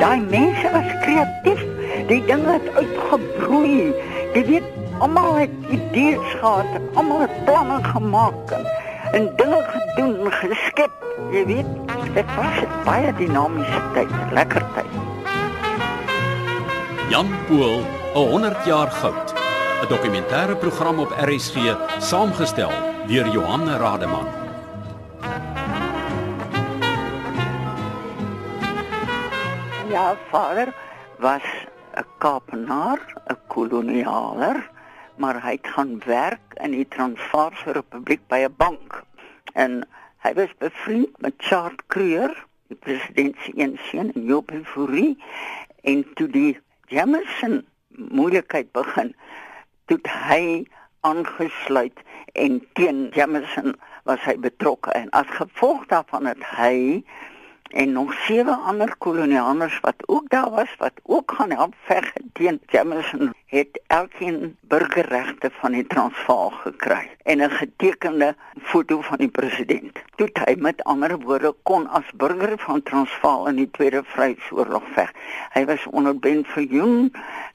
daai mense was kreatief. Die ding het uitgebroei. Jy weet, almal het idees gehad, almal het planne gemaak en, en dinge gedoen en geskep. Jy weet, dit was 'n baie dinamiese tyd, lekker tyd. Jan Pool, 'n 100 jaar goud. 'n Dokumentêre program op RSG, saamgestel deur Johanna Rademan. Ja, vader was 'n Kaapenaar, 'n kolonialer, maar hy het gaan werk in die Transvaalse Republiek by 'n bank. En hy was bevriend met Charles Kruger, die president se een seun, en Joop Fourie, en toe die Jameson moeilikheid begin, toe hy aangesluit en teen Jameson was hy betrokke en as gevolg daarvan het hy en nog sewe ander kolonialers wat ook daar was wat ook gaan help veg teen Jameson het elkeen burgerregte van die Transvaal gekry en 'n getekende foto van die president. Toe hy met ander woorde kon as burger van Transvaal in die Tweede Vryheidsoorlog veg. Hy was onder Ben Viljoen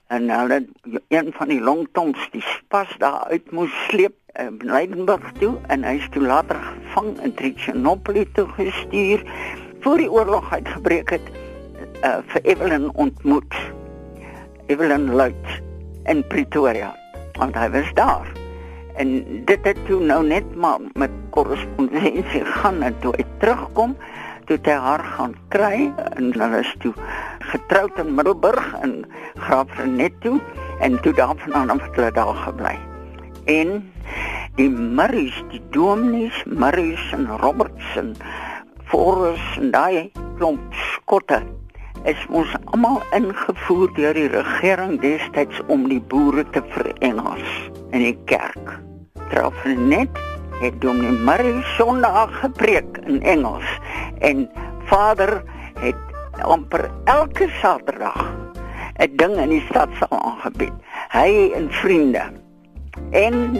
en hulle een van die longtoms die spas daar uit moes sleep in Leidenburg toe en hy is toe later gevang in Trichinopoli toe gestuur voor die oorlog uitgebreek het uh, vir Evelyn ontmoet. Evelyn Luit in Pretoria. Want hy was daar. En dit het toe nou net maar met korrespondensie gaan en toe hy terugkom, toe hy haar gaan kry en hulle is toe getroud in Middelburg in Graafrenet toe en toe daarvan af het hulle daar gebly. En die Murrays, die Dominees, Murrays en Robertson Forus en daai klomp skotte is ons almal ingevoer deur die regering destyds om die boere te verengels in die kerk. Traf net het Dominee Marie Sondag gepreek in Engels en Vader het amper elke Saterdag 'n ding in die stad sal aangebied. Hy en vriende en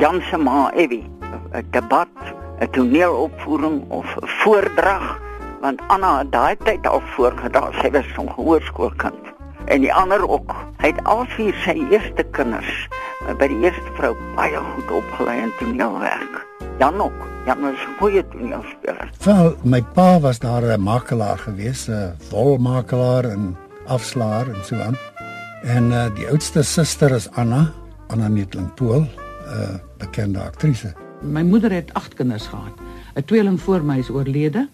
Jan se ma Evie 'n debat 'n toneelopvoering of 'n voordrag want Anna het daai tyd al voorgedra sy was 'n gehoorskoolkind. En die ander ook hy het al vier sy eerste kinders by die eerste vrou baie goed opgelei in toneelwerk. Jan ook Jan was 'n goeie toneelspeler. Wel my pa was daar 'n makelaar gewees 'n wolmakelaar en afslaer en so aan. En uh, die oudste suster is Anna Anna Netling Pool 'n uh, bekende aktrise My moeder het 8 kinders gehad. 'n Tweeling voor my is oorlede,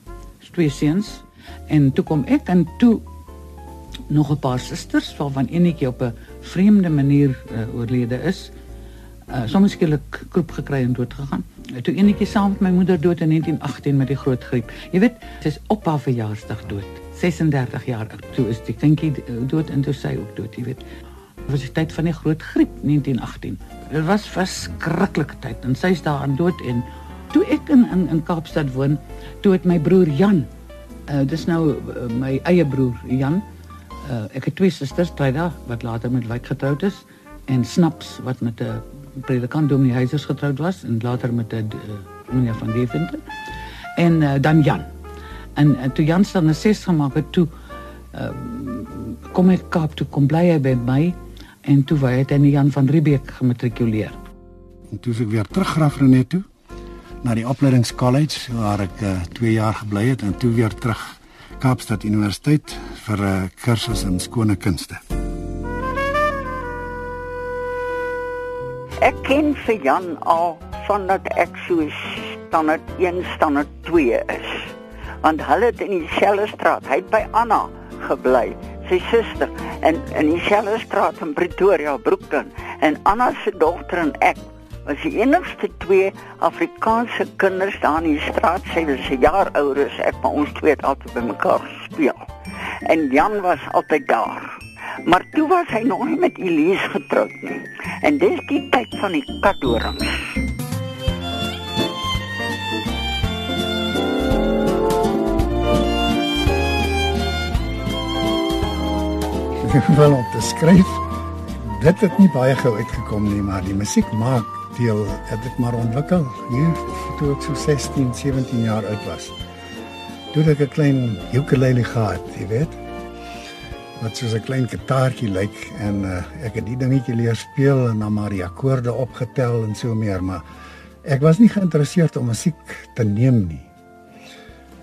twee seuns en toe kom ek en toe nog 'n paar susters waarvan eenetjie op 'n vreemde manier uh, oorlede is. Uh, soms skielik kroep gekry en dood gegaan. Toe eenetjie saam met my moeder dood in 1918 met die groot griep. Jy weet, sy is op haar verjaarsdag dood. 36 jaar oud. Toe is die kindjie dood en toe sy ook dood, jy weet. Was die tyd van die groot griep 1918. Dit was verskriklike tyd en sy is daar aan dood en toe ek in in, in Kaapstad woon, toe het my broer Jan, uh, dis nou uh, my eie broer Jan, uh, ek het twee susters, Tryda wat later met Wyk getroud is en Snaps wat met 'n predikant Dominee Heisers getroud was en later met 'n uh, meneer van Deventer en uh, dan Jan. En uh, toe Jan dan 'n ses gemaak het toe uh, kom ek Kaap toe kom bly hy by my en toe wy het hy in Jan van Riebeeck gematrikuleer. En toe ek weer terug Graafrenet toe na die opleidingskollege waar ek 2 uh, jaar gebly het en toe weer terug Kaapstad Universiteit vir 'n uh, kursus in skone kunste. Ek ken vir Jan al vandat ek so standaard 1 standaard 2 is. Want hulle het in dieselfde straat, hy het by Anna gebly sy suster in in dieselfde straat in Pretoria, Brooklyn en Anna se dogter en ek was die enigste twee Afrikaanse kinders daar in die straat. Sy was 'n jaar ouer as ek, maar ons twee het altyd by mekaar gespeel. En Jan was altyd daar. Maar toe was hy nog nie met Elise getroud nie. En dis die tyd van die katdorings. wel om te skryf. Dit het nie baie gou uitgekom nie, maar die musiek maak deel het ek maar ontwikkel hier toe ek so 16, 17 jaar oud was. Toe ek 'n klein ukulele gehad, jy weet. wat soos 'n klein gitaartjie lyk en uh, ek het die dingetjie leer speel en dan maar die akkoorde opgetel en so meer, maar ek was nie geïnteresseerd om musiek te neem nie.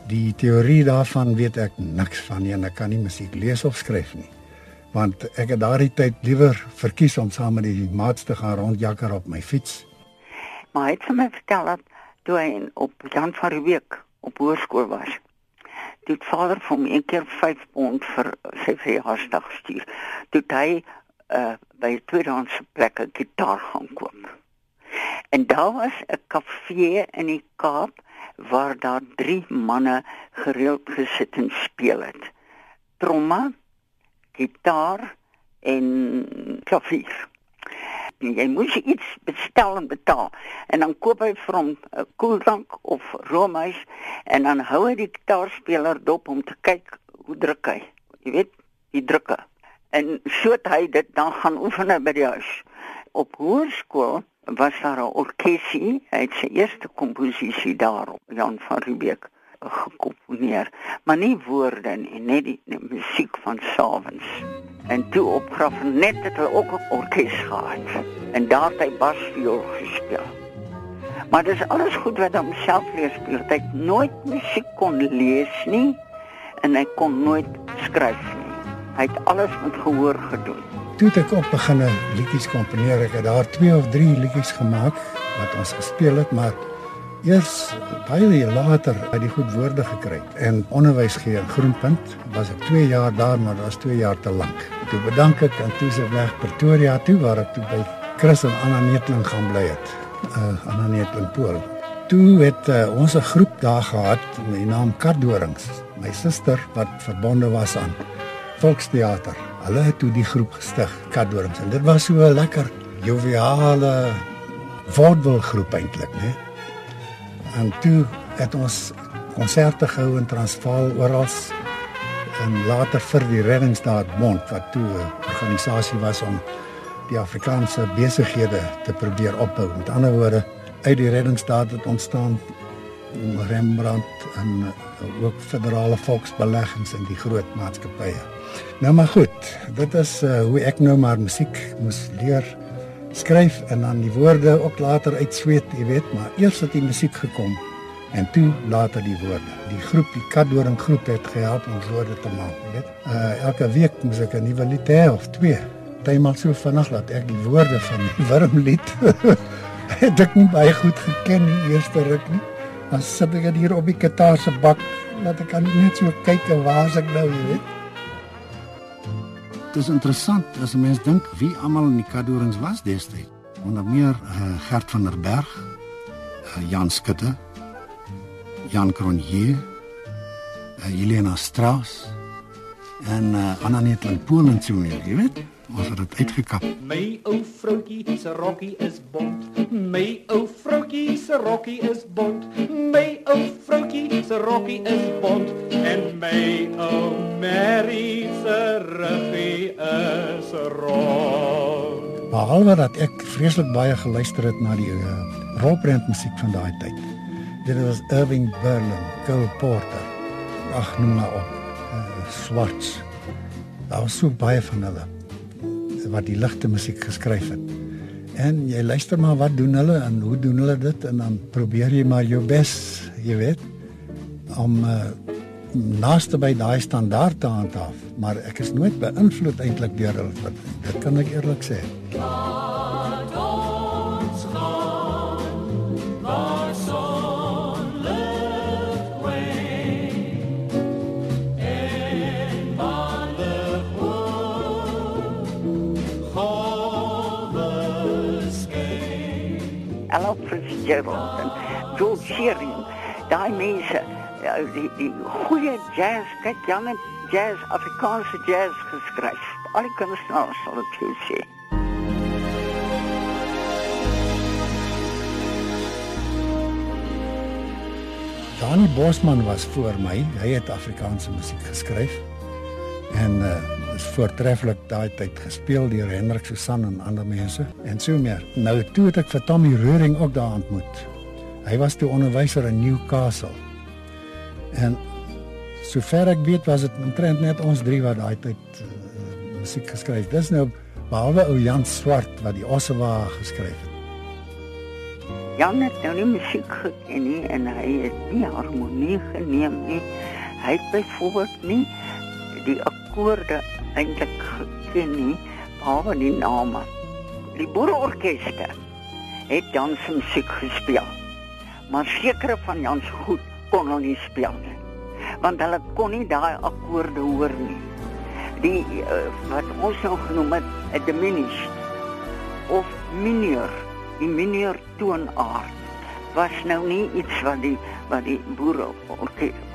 Die teorie daarvan weet ek niks van nie en ek kan nie musiek lees of skryf nie. Want ek het daardie tyd liewer verkies om saam met die maats te gaan rondjakker op my fiets. Maar het vir my vertel dat toe hy op Jan van Riebeeck op hoërskool was. Toe het vader vir hom een keer 5 pond vir sy verjaarsdag stuur. Toe hy uh by 'n tweedehandse plek 'n gitaar gaan koop. En daar was 'n kafee in die Kaap waar daar drie manne gereeld gesit en speel het. Tromme, gitaar en klavier nie. Jy moes iets bestel en betaal. En dan koop hy vir hom 'n koeldrank of roomys en dan hou hy die gitaarspeler dop om te kyk hoe druk hy. Jy weet, die drukke. En so het hy dit dan gaan oefen by die huis. Op hoërskool was daar 'n orkesie. Hy het sy eerste komposisie daarop, Jan van Riebeeck gekomponeer, maar nie woorde nie, net die, die musiek van Savens. En toe op Graafnet het hulle ook 'n orkes gehad en daar het hy basviool gespeel. Maar dis alles goed wat hom self leer speel. Hy het nooit musiek kon lees nie en hy kon nooit skryf nie. Hy het alles met gehoor gedoen. Toe het ek op begin liedjies komponeer. Ek het daar 2 of 3 liedjies gemaak wat ons gespeel het, maar Eers baie jaar later het hy goed woorde gekry en onderwys gee in Groenpunt. Was ek 2 jaar daar, maar dit was 2 jaar te lank. Toe bedank ek en toe se weg Pretoria toe waar ek toe by Chris en Anna Netling gaan bly het. Uh Anna Netling Pool. Toe het uh, ons 'n groep daar gehad met die naam Katdorings. My suster wat verbonde was aan Volksteater. Hulle het toe die groep gestig, Katdorings. En dit was so 'n lekker joviale vaudeville eintlik, né? Nee? En toe het ons konserte gehou in Transvaal oral en later vir die Reddingsdaad Bond wat toe 'n organisasie was om die Afrikaanse besighede te probeer opbou. Met ander woorde, uit die Reddingsdaad het ontstaan Rembrandt en ook federale volksbeleggings in die groot maatskappye. Nou maar goed, dit is uh, hoe ek nou maar musiek moes leer skryf en dan die woorde ook later uitsweet, jy weet, maar eers het die musiek gekom en toe later die woorde. Die groep, die Katdoring groep het gehelp om woorde te maak, jy weet. Uh elke week moet ek 'n nuwe lied hê of twee. Partymal so vinnig dat ek die woorde van die Wurmlied het ek nie baie goed geken die eerste ruk nie. Dan sit ek hier op die gitaar se bak, laat ek net so kyk en waar as ek nou, jy weet. Dit is interessant as 'n mens dink wie almal in die Kadorings was destyds. Onder meer uh, Gert van der Berg, uh, Jan Skutte, Jan Cronje, uh, Helena Strauss en uh, Anna Netling Polen so meer, jy weet ons het dit uitgekap. My ou vroutjie se rokkie is bont. My ou vroutjie se rokkie is bont. My ou vroutjie se rokkie is bont en my ou Mary se ruggie is rond. Behalwe dat ek vreeslik baie geluister het na die uh, rolprent musiek van daai tyd. Dit was Irving Berlin, Cole Porter. Ag, noem maar op. Uh, Swarts. Daar was so baie van hulle wat die ligte musiek geskryf het. En jy luister maar wat doen hulle en hoe doen hulle dit en dan probeer jy maar jou bes, jy weet, om uh, naaste by daai standaard te handhaaf, maar ek is nooit beïnvloed eintlik deur hulle. Dit kan ek eerlik sê. Ja. Fitzgerald en George Shearing, daai mense, ja, die die goeie jazz, kyk Jan het jazz, Afrikaanse jazz geskryf. Al die kunstenaars sal dit jou sê. Dani Bosman was voor my. Hy het Afrikaanse musiek geskryf. En uh is voortreffelik daai tyd gespeel deur Hendrik Susan en ander mense en so meer. Nou toe het ek vir Tommy Röring ook daar ontmoet. Hy was toe onderwyser in Newcastle. En sover ek weet was dit omtrent net ons drie wat daai tyd uh, musiek geskryf. Dis nou behalwe ou Jan Swart wat die Ossewa geskryf het. Jan het nou nie musiek geken nie en hy het nie harmonie geneem nie. Hy het byvoorbeeld nie die akkoorde eintlik geken nie, behalwe die name. Die boerorkeste het Jan se musiek gespeel. Maar sekere van Jan se goed kon hulle nie speel nie. Want hulle kon nie daai akkoorde hoor nie. Die uh, wat ons nou genoem het, 'n diminished of minor die mineur toonaard was nou nie iets wat die wat die boere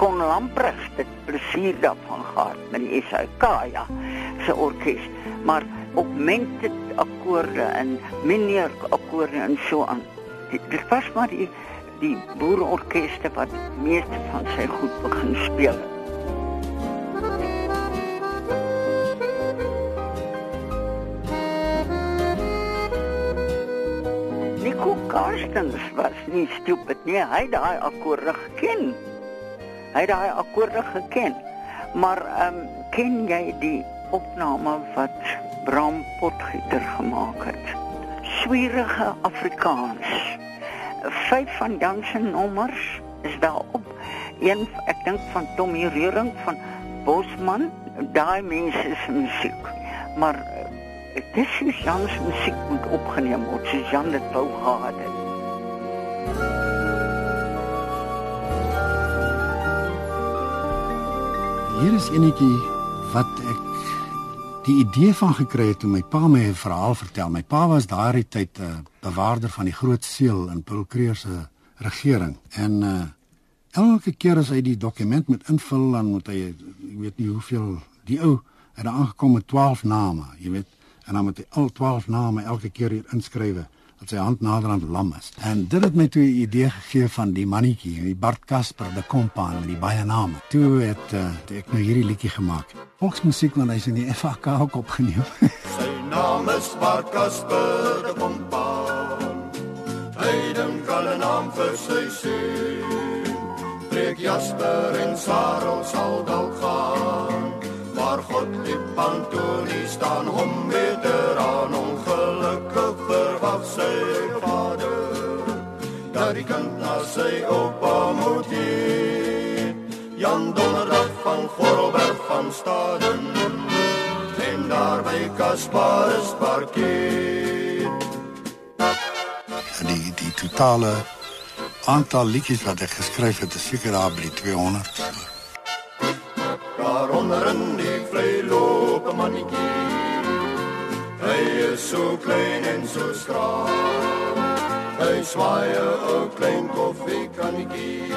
kon lampregs dit plesier daarvan gehad met die SAK ja se orkes maar op mente akkoorde en mineur akkoorde en so aan dit, was maar die die boereorkeste wat meeste van sy goed begin speel het. Karstens was nie stupid nie. Hy het daai akkoorde geken. Hy het daai akkoorde geken. Maar ehm um, ken jy die opname wat Bram Potgieter gemaak het? Swierige Afrikaans. Vyf van Jan se nommers is daar op. Een ek dink van Tommy Reuring van Bosman, daai mense se musiek. Maar Dit is hoe Jan se musiek moet opgeneem word, soos Jan dit wou gehad het. Hier is enetjie wat ek die idee van gekry het toe my pa my 'n verhaal vertel. My pa was daardie tyd 'n uh, bewaarder van die groot seël in Paul Kreer se regering. En uh, elke keer as hy die dokument moet invul dan moet hy ek weet nie hoeveel die ou het aangekom met 12 name, jy weet. En dan moet hy al 12 name elke keer hier inskrywe dat sy hand nader aan lam is. En dit het my toe 'n idee gegee van die mannetjie, die Bart Casper, die kompaan met die baie name. Toe het uh, ek nou hierdie liedjie gemaak. Volksmusiek want hy's in die FAK ook opgeneem. sy naam is Bart Casper, die kompaan. Hy dink al 'n naam vir sy seun. Breek Jasper en Sarel sal dalk gaan. Maar God liep Antoni staan hom beter aan ongelukkig kind na sy oupa moet heen. Jan Donderdag van Gorrelberg van Staden. En daar by Kasparus parkeer. Die die totale aantal liedjies wat ek geskryf het, is seker daar by 200 onder in die vrylope mannetjie. Hy is so klein en so skraal. Hy swaai 'n klein koffiekannetjie.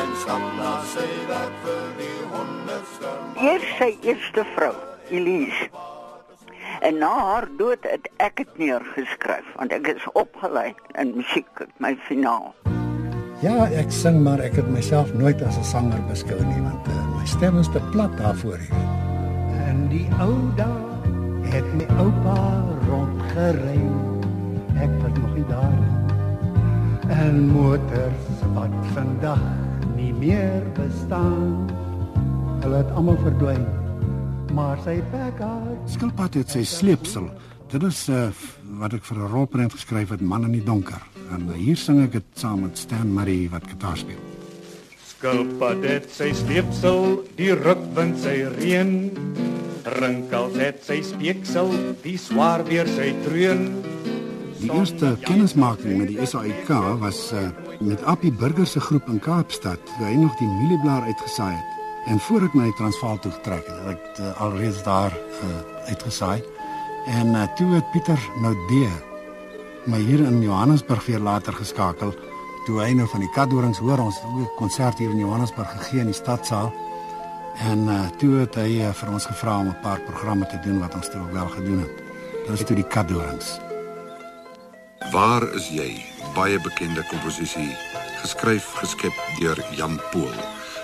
En stap na sy werk vir die honderdste. Eers sy eerste vrou, Elise. En na haar dood het ek dit neergeskryf want ek is opgelei in musiek, my finaal. Ja, ek sing maar ek het myself nooit as 'n sanger beskou nie want uh, my stem is te plat daarvoor hier. En die ou dae het my oupa rondgery. Ek was nog nie daar. En motors wat vandag nie meer bestaan. Hulle het almal verdwyn. Maar sy pekkaart skilpad het sy sleepsel. Dit is uh, wat ek vir 'n rolprent geskryf het, Man in die donker. En hier sing ek dit saam met Stan Murray wat gitaar speel. Skilpad het sy sleepsel, die rukwind sy reën. Rinkels het sy speeksel, die swaar weer sy dreun. Die eerste kennismaking met die SAIK was uh, met Appie Burger se groep in Kaapstad, toe hy nog die mielieblaar uitgesaai het. En voor ek na die Transvaal toe getrek het, het ek uh, alreeds daar uh, uitgesaai. En uh, toe het Pieter nou D my hier in Johannesburg weer later geskakel toe hy nou van die Kadorings hoor ons het ook 'n konsert hier in Johannesburg gegee in die stadsaal. En uh, toe het hy uh, vir ons gevra om 'n paar programme te doen wat ons toe ook wel gedoen het. Dit was toe die Kadorings. Waar is jy? Baie bekende komposisie geskryf geskep deur Jan Pool.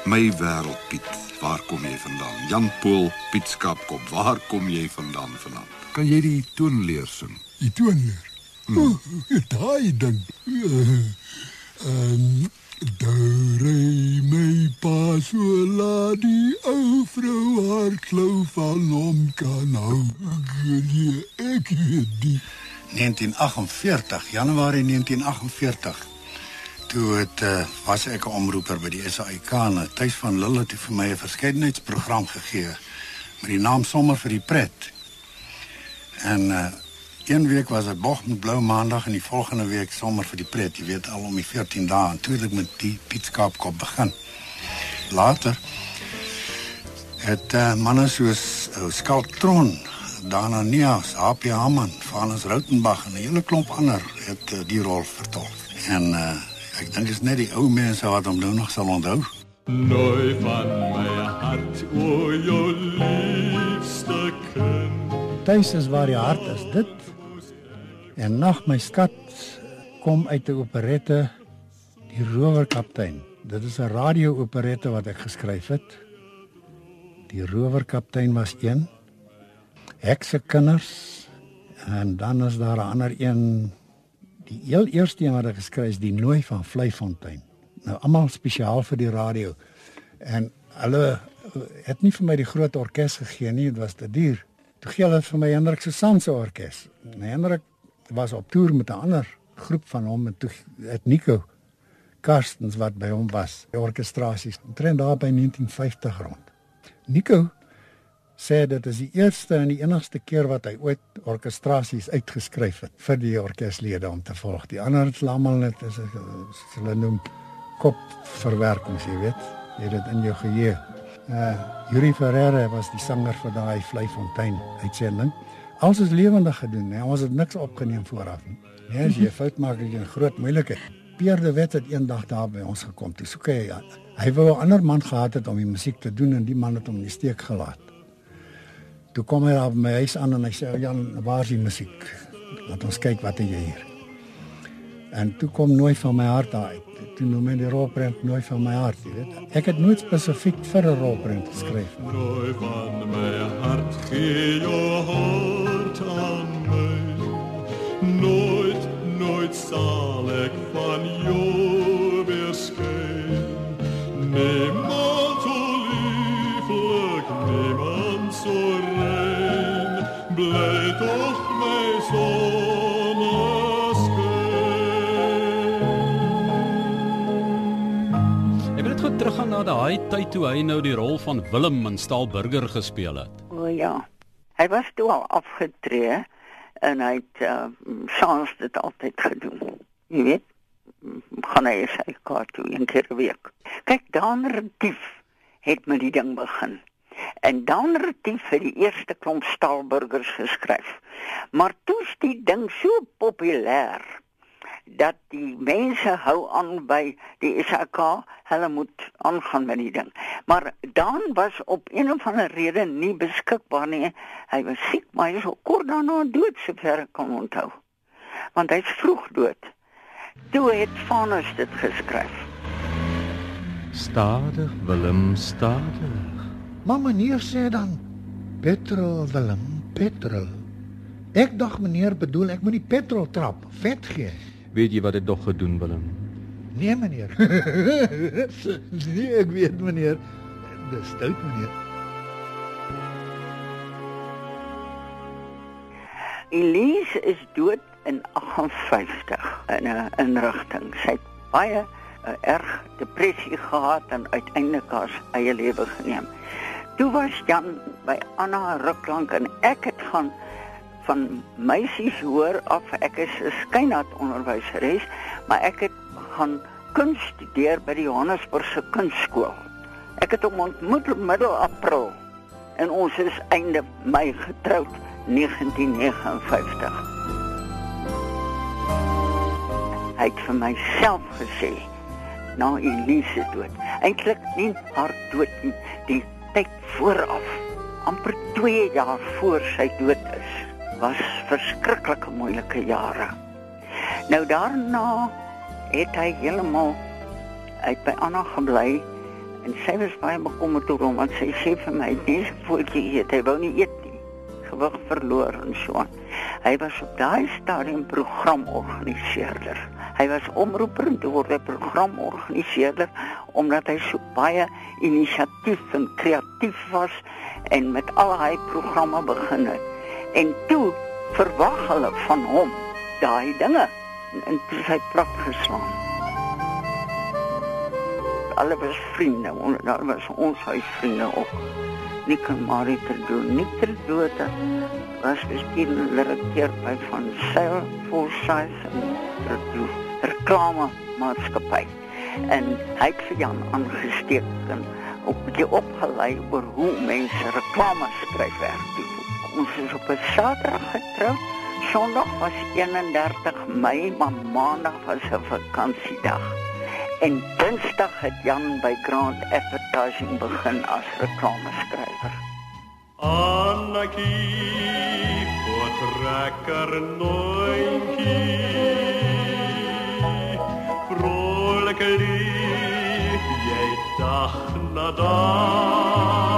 My wêreld Piet, waar kom jy vandaan? Jan Pool, Piet Skapkop, waar kom jy vandaan vanaand? Kan jy die toon leer sing? Die toon leer. Hmm. Oh, daai ding. Ehm um, Doorey my pa so laat die ou vrou haar klou van hom kan hou. Nee, ek weet die 1948, Januarie 1948. Toe het uh, was ek 'n omroeper by die SAIK en het tuis van Lille het vir my 'n verskeidenheidsprogram gegee met die naam Sommer vir die pret. En uh, een week was dit bog met blou maandag en die volgende week sommer vir die pret, jy weet al om die 14 dae en toe het ek met die Pietskaapkop begin. Later het uh, manne soos uh, Skalktron, Dana Nias, AP Haman, Vanus Rautenbach en 'n hele klomp ander het uh, die rol vertolk. En uh, ek dink dit is net die ou mense wat hom nou nog sal onthou. Neu van my hart, o jou liefste kind. Tuis is waar die hart is. Dit en nag my skat kom uit 'n operette Die Rowerkaptein. Dit is 'n radio-operette wat ek geskryf het. Die Rowerkaptein was een. Hekse kinders en dan is daar 'n ander een die heel eerste een wat ek geskryf is die nooi van Vleifontein. Nou almal spesiaal vir die radio. En hulle het nie vir my die groot orkes gegee nie, dit was te duur. Toe gee hulle vir my Hendrik se Sanse orkes. En Hendrik was op toer met 'n ander groep van hom en toe het Nico Karstens wat by hom was, die orkestrasies, omtrent daar by 1950 rond. Nico sê dit is die eerste en die enigste keer wat hy ooit orkestrasies uitgeskryf het vir die orkeslede om te volg. Die ander het almal net is hulle noem kopverwerkings, jy weet. Jy het dit in jou geheue. Uh Yuri Ferreira was die sanger vir daai Vleifontein uitsending. Alles is lewendig gedoen, hè. Ons het niks opgeneem vooraf nie. Nee, as jy fout maak, is jy 'n groot moeilikheid. Pierre de Wet het eendag daar by ons gekom. Toe soek hy ja, hy wou 'n ander man gehad het om die musiek te doen en die man het hom in die steek gelaat. Toe kom hy daar by my huis aan en hy sê Jan, waar is die musiek? Laat ons kyk wat jy hier. En toe kom nooit van my hart uit. Toe noem hy die rolprent nooit van my hart. Ek het nooit spesifiek vir 'n rolprent geskryf nie. Neu van my hart, gee jou hart aan my. Nooit, nooit sal Bly toch my sonneschijn. Ek wil net gou teruggaan na daai tyd toe hy nou die rol van Willem in Staalburger gespeel het. O ja. Hy was toe al afgetree en hy het uh, soms dit altyd gedoen. Jy weet, gaan hy sy kaart toe een keer 'n week. Kyk, dan retief het met die ding begin. En dan retief het die eerste klomp staalburgers geskryf. Maar toe is die ding so populêr dat die mense hou aan by die SAK, hulle moet aangaan met die ding. Maar dan was op een of ander rede nie beskikbaar nie. Hy was siek, maar hy is ook kort daarna dood sover ek kan onthou. Want hy's vroeg dood. Toe het Vanus dit geskryf. Stadig, Willem, stadig. Maar meneer sê dan petrol Willem, petrol. Ek dink meneer bedoel ek moet die petrol trap, vet gee. Weet jy wat ek dog gedoen, Willem? Nee meneer. nee, ek weet meneer. Dis stout meneer. Elise is dood in 58 in 'n inrigting. Sy het baie uh, erg depressie gehad en uiteindelik haar eie lewe geneem. Toe was Jan by Anna Ruklank en ek het gaan van meisies hoor af ek is 'n skynat onderwyseres, maar ek het gaan kuns studeer by die Johannesburgse Kunstskool. Ek het hom ontmoet middel April en ons is einde Mei getroud 1959. Hy het vir myself gesê na Elise dood. Eintlik nie haar dood nie, die tyd vooraf, amper 2 jaar voor sy dood is, was verskriklike moeilike jare. Nou daarna het hy heeltemal uit by Anna gebly en sy was baie bekommerd oor hom want sy sê vir my dis voetjie eet, hy wou nie eet nie. Gewig verloor en so aan. Hy was op daai stadium programorganiseerder. Hy was omroeper en toe word hy programorganiseerder omdat hy so baie inisiatief en kreatief was en met al hy programme begin het. En toe verwag hulle van hom daai dinge en toe is hy plat geslaan. Alle was vriende, en daar was ons huisvriende ook. Nick en Marie te doen. Nick ter dood was bestuurder direkteur by van Sail Forsyth en Redu reklame maatskappy. En hy het vir Jan aangesteek en ook bietjie opgelei oor hoe mense reklame skryf werk. Ons is op 'n Saterdag getroud. Sondag was 31 Mei, maar Maandag was 'n vakansiedag. En Dinsdag het Jan by Grand Advertising begin as reklameskrywer. Annakie, voortrekker nooitjie. Vrolike lief, jy dag na dag.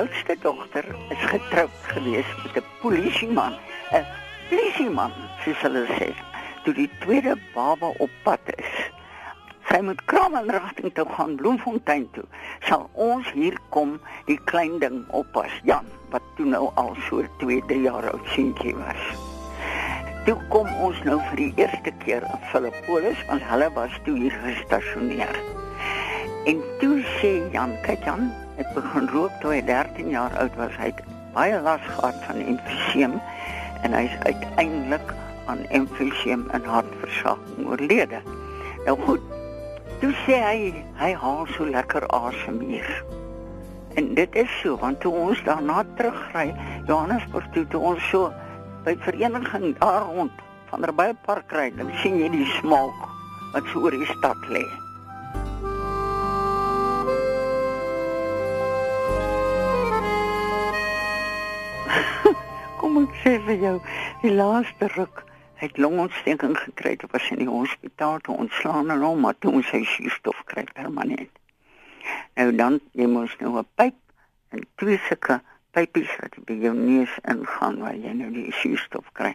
Oudste dogter is getroud gewees met 'n polisieman, 'n polisieman, soos hulle sê. Toe die tweede baba op pad is, sy moet Kraamenrigting toe gaan Bloemfontein toe. Sal ons hier kom die klein ding oppas, Jan, wat toe nou al so 2, 3 jaar oud seentjie was. Toe kom ons nou vir die eerste keer in Filippolis, want hulle was toe hier gestasioneer. En toe sê Jan, kyk Jan, het begin rook toe hy 13 jaar oud was. Hy het baie las gehad van emfyseem en hy is uiteindelik aan emfyseem en hartversaking oorlede. Nou goed. Toe sê hy hy haal so lekker asem hier. En dit is so want toe ons daarna terugry Johannesburg toe toe ons so by vereniging daar rond van Baie Park ry, dan sien jy die smook wat so oor die stad lê. Kom ek sê vir jou, die laaste ruk het longontsteking gekry, het was in die hospitaal toe ontslaan en hom, maar toe hy suurstof kry permanent. Nou dan jy moet nou 'n pyp en twee sulke pypies wat by jou neus ingaan waar jy nou die suurstof kry.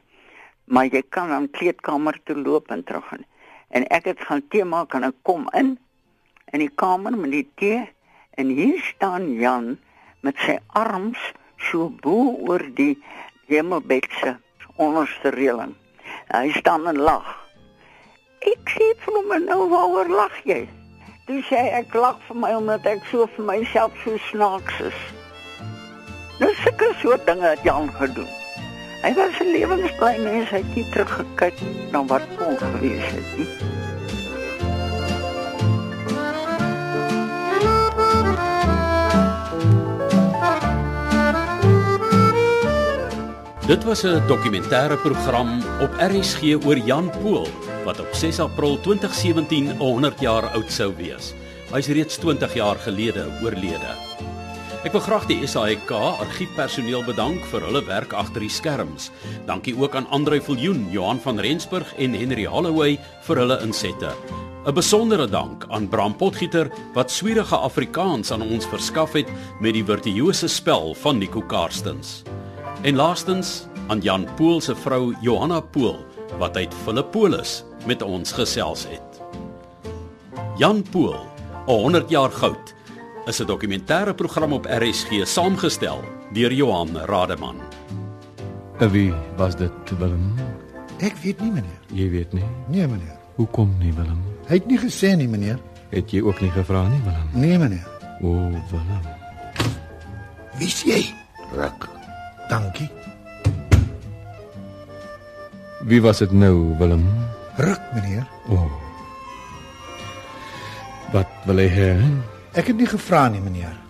Maar jy kan dan kleedkamer toe loop en terug gaan. En ek het gaan tee maak en ek kom in in die kamer met die tee en hier staan Jan met sy arms so bo oor die hemelbed se onderste reëling. Hy staan en lag. Ek sê vir hom nou waaroor lag jy? Toe sê hy ek lag vir my omdat ek so vir myself so snaaks is. Nou sulke soort dinge het Jan gedoen. Hy was 'n lewensbly mens, hy het nie teruggekyk na wat kon gewees het nie. Dit was 'n dokumentêre program op RSG oor Jan Pool wat op 6 April 2017 100 jaar oud sou wees. Hy's reeds 20 jaar gelede oorlede. Ek wil graag die SAIK argiefpersoneel bedank vir hulle werk agter die skerms. Dankie ook aan Andrei Viljoen, Johan van Rensburg en Henry Holloway vir hulle insette. 'n Besondere dank aan Bram Potgieter wat swierige Afrikaans aan ons verskaf het met die virtuose spel van Nico Karstens. En laastens aan Jan Pool se vrou Johanna Pool wat uit Filippolis met ons gesels het. Jan Pool, 100 jaar goud, is 'n dokumentêre program op RSG saamgestel deur Johan Rademan. Wie was dit, Willem? Ek weet nie meneer. Jy weet nie. Nee meneer. Hoekom nie, Willem? Hy het nie gesê nie meneer. Het jy ook nie gevra nie, Willem? Nee meneer. O, Willem. Wie's jy? Ruk. Dankie. Wie was dit nou, Willem? Ruk meneer. O. Wat wil hy hê? Ek het nie gevra nie meneer.